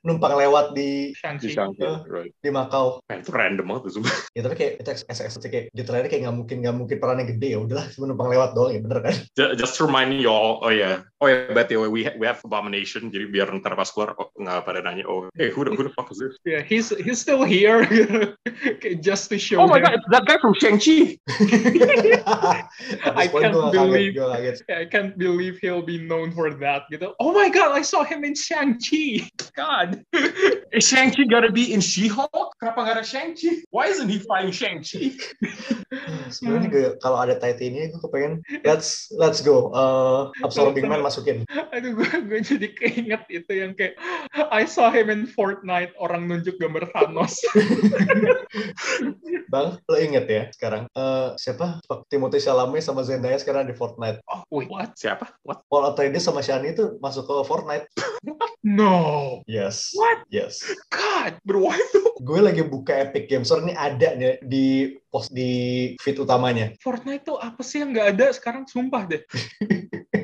numpang lewat di Di Shang-Chi. Shang-Chi, Uh. right. di Makau. Man, itu random banget tuh sumpah. Ya tapi kayak itu ekspektasi kayak di trailer kayak nggak mungkin nggak mungkin perannya gede ya udahlah cuma numpang lewat doang ya bener kan? Ju- Just to remind you all, oh yeah, oh yeah, by the way, we ha- we have Abomination, jadi biar ntar pas keluar oh, nggak pada nanya, oh, hey, who the, who the fuck is this? Yeah, he's he's still here [LAUGHS] just to show Oh my god, that guy from Shang-Chi! [LAUGHS] At I can't believe-. I can't believe he'll be known for that. Gitu. Oh my god, I saw him in Shang-Chi. God. Is Shang-Chi gotta be in She-Hulk? Kenapa nggak ada Shang-Chi? Why isn't he fighting Shang-Chi? Sebenarnya gue kalau ada Titania gue kepengen let's let's go. Uh, absorbing man masukin. Aduh, gue, gue jadi keinget itu yang kayak I saw him in Fortnite, orang nunjuk gambar Thanos. [LAUGHS] Bang, lo inget ya sekarang uh, siapa Timothy Chalamet sama Zendaya sekarang di Fortnite. Oh, wait, what? Siapa? What? Paul Atreides sama Shani itu masuk ke Fortnite. No. Yes. What? Yes. God, bro? Gue lagi buka Epic Games Store ini ada nih di post di feed utamanya. Fortnite tuh apa sih yang nggak ada sekarang? Sumpah deh. [LAUGHS]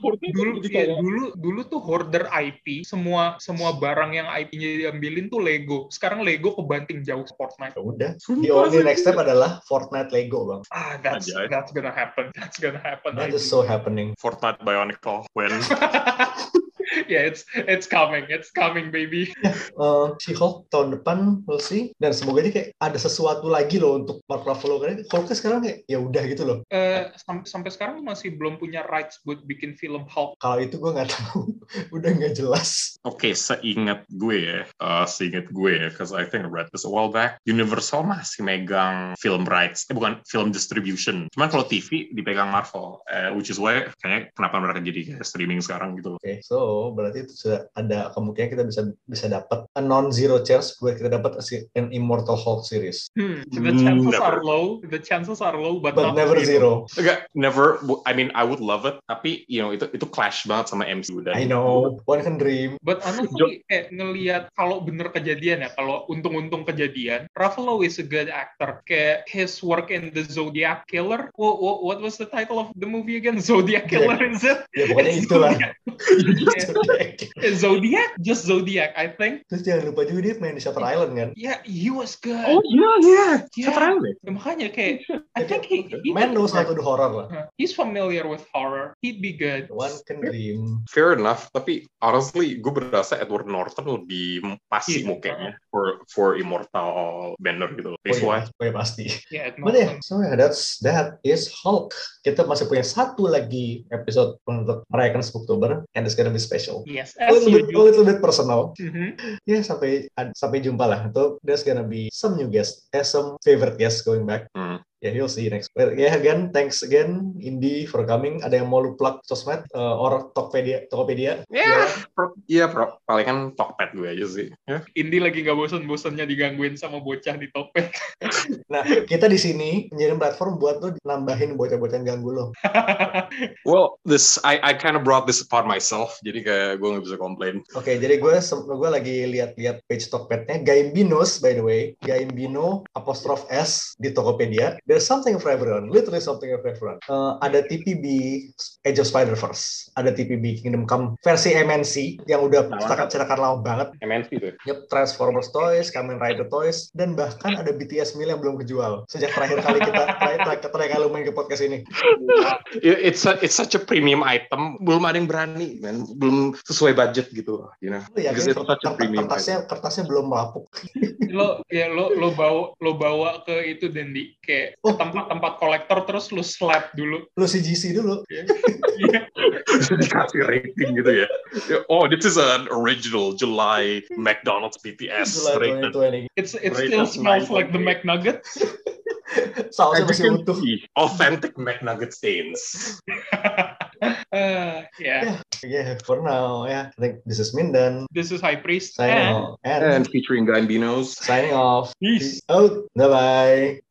Fortnite dulu iya, kayak- dulu dulu tuh hoarder IP semua semua barang yang IP-nya diambilin tuh Lego sekarang Lego kebanting jauh Fortnite Ya udah. The only next step adalah Fortnite Lego, Bang. ah that's Ajaib. that's gonna happen that's gonna happen That is so happening. Fortnite Bionicle when [LAUGHS] [LAUGHS] yeah it's it's coming it's coming baby [LAUGHS] Uh, She-Hulk tahun depan we'll see dan semoga ini kayak ada sesuatu lagi loh untuk Mark Ruffalo karena Hulk sekarang kayak ya udah gitu loh. Eh, sam- sampai sekarang masih belum punya rights buat bikin film Hulk Kalau itu gue nggak [LAUGHS] tahu, udah nggak jelas. Oke, seingat gue ya, uh, seingat gue ya, because I think I read this a while back, Universal masih megang film rights, eh bukan film distribution. Cuman kalau TV dipegang Marvel, eh, which is why kayaknya kenapa mereka jadi kayak streaming sekarang gitu. Oke, so berarti itu sudah ada kemungkinan kita bisa bisa dapat a non-zero chance buat kita dapat an Immortal Hulk series, hmm, the chances Never. are low the chances are low but, but not never zero. Enggak, never. I mean, I would love it, tapi you know itu itu clash banget sama MCU dan I know, one can dream. But honestly, kayak ngelihat kalau bener kejadian ya, kalau untung-untung kejadian, Ruffalo is a good actor. Kayak his work in the Zodiac Killer. What, what, what was the title of the movie again? [LAUGHS] Zodiac Killer, is it? Ya pokoknya [LAUGHS] itulah. [LAUGHS] Zodiac. [LAUGHS] Zodiac? Just Zodiac, I think. Terus jangan lupa juga dia main di Shutter Island kan. Yeah, he was good. Oh iya iya, Yeah. Shutter Island. Ya, makanya kayak, I think he, he Man knows how to do horror lah. Huh. He's familiar with horror. He'd be good. One can dream. Fair enough, tapi honestly gue berasa Edward Norton lebih pas sih Iya. mukanya for for Immortal Banner gitu. Oh That's iya, why. oh iya pasti. Yeah, But yeah, so yeah, that's that is Hulk. Kita masih punya satu lagi episode untuk merayakan Spooktober, and it's gonna be special. Yes, A little bit, a little bit personal. Mhm. Ya sampai sampai jumpa lah. So there's gonna be some new guests, eh, some favorite guests going back. Hmm. Yeah, you'll see next. Well, yeah, again, thanks again, Indy for coming. Ada yang mau lu plug sosmed uh, or Tokopedia? Tokopedia? Ya, pro- iya bro. Paling kan Tokped gue aja sih. Ya. Indi lagi nggak bosan-bosannya digangguin sama bocah di topeng. [LAUGHS] Nah, kita di sini menjadi platform buat lu nambahin bocah-bocah yang ganggu lo. [LAUGHS] Well, this I I kind of brought this upon myself. Jadi kayak gue nggak bisa komplain. Oke, jadi gue gue lagi lihat-lihat page Tokpednya Gaimbinos by the way, Gaimbino apostrof S di Tokopedia. There's something for everyone, literally something for everyone. Uh, ada TPB Age of Spider-Verse, ada TPB Kingdom Come versi MNC yang udah cetakan-cetakan lama banget. MNC tuh. Yep, Transformers toys, Kamen Rider toys, dan bahkan ada BTS meal yang belum kejual. Sejak terakhir kali kita [LAUGHS] terakhir, terakhir, terakhir kali main ke podcast ini. It- It's a, it's such a premium item. Belum ada yang berani, man. Belum sesuai budget gitu, you know. Because yakin it's such a premium kertasnya kertasnya belum melapuk. lo ya lo lo bawa lo bawa ke itu Dendi kayak ke Oh. tempat-tempat kolektor terus lu slap dulu. Lu CGC dulu. Iya. dikasih rating gitu ya. Oh, this is an original July McDonald's BTS July rated. 2020. It's it still smells like the McNugget. [LAUGHS] Sausnya As masih utuh. authentic McNugget stains. [LAUGHS] uh, yeah. Yeah, for now, yeah. I think this is Mindan This is High Priest signing and off. And, And featuring Gambinos. signing off. peace. Peace out. Bye bye.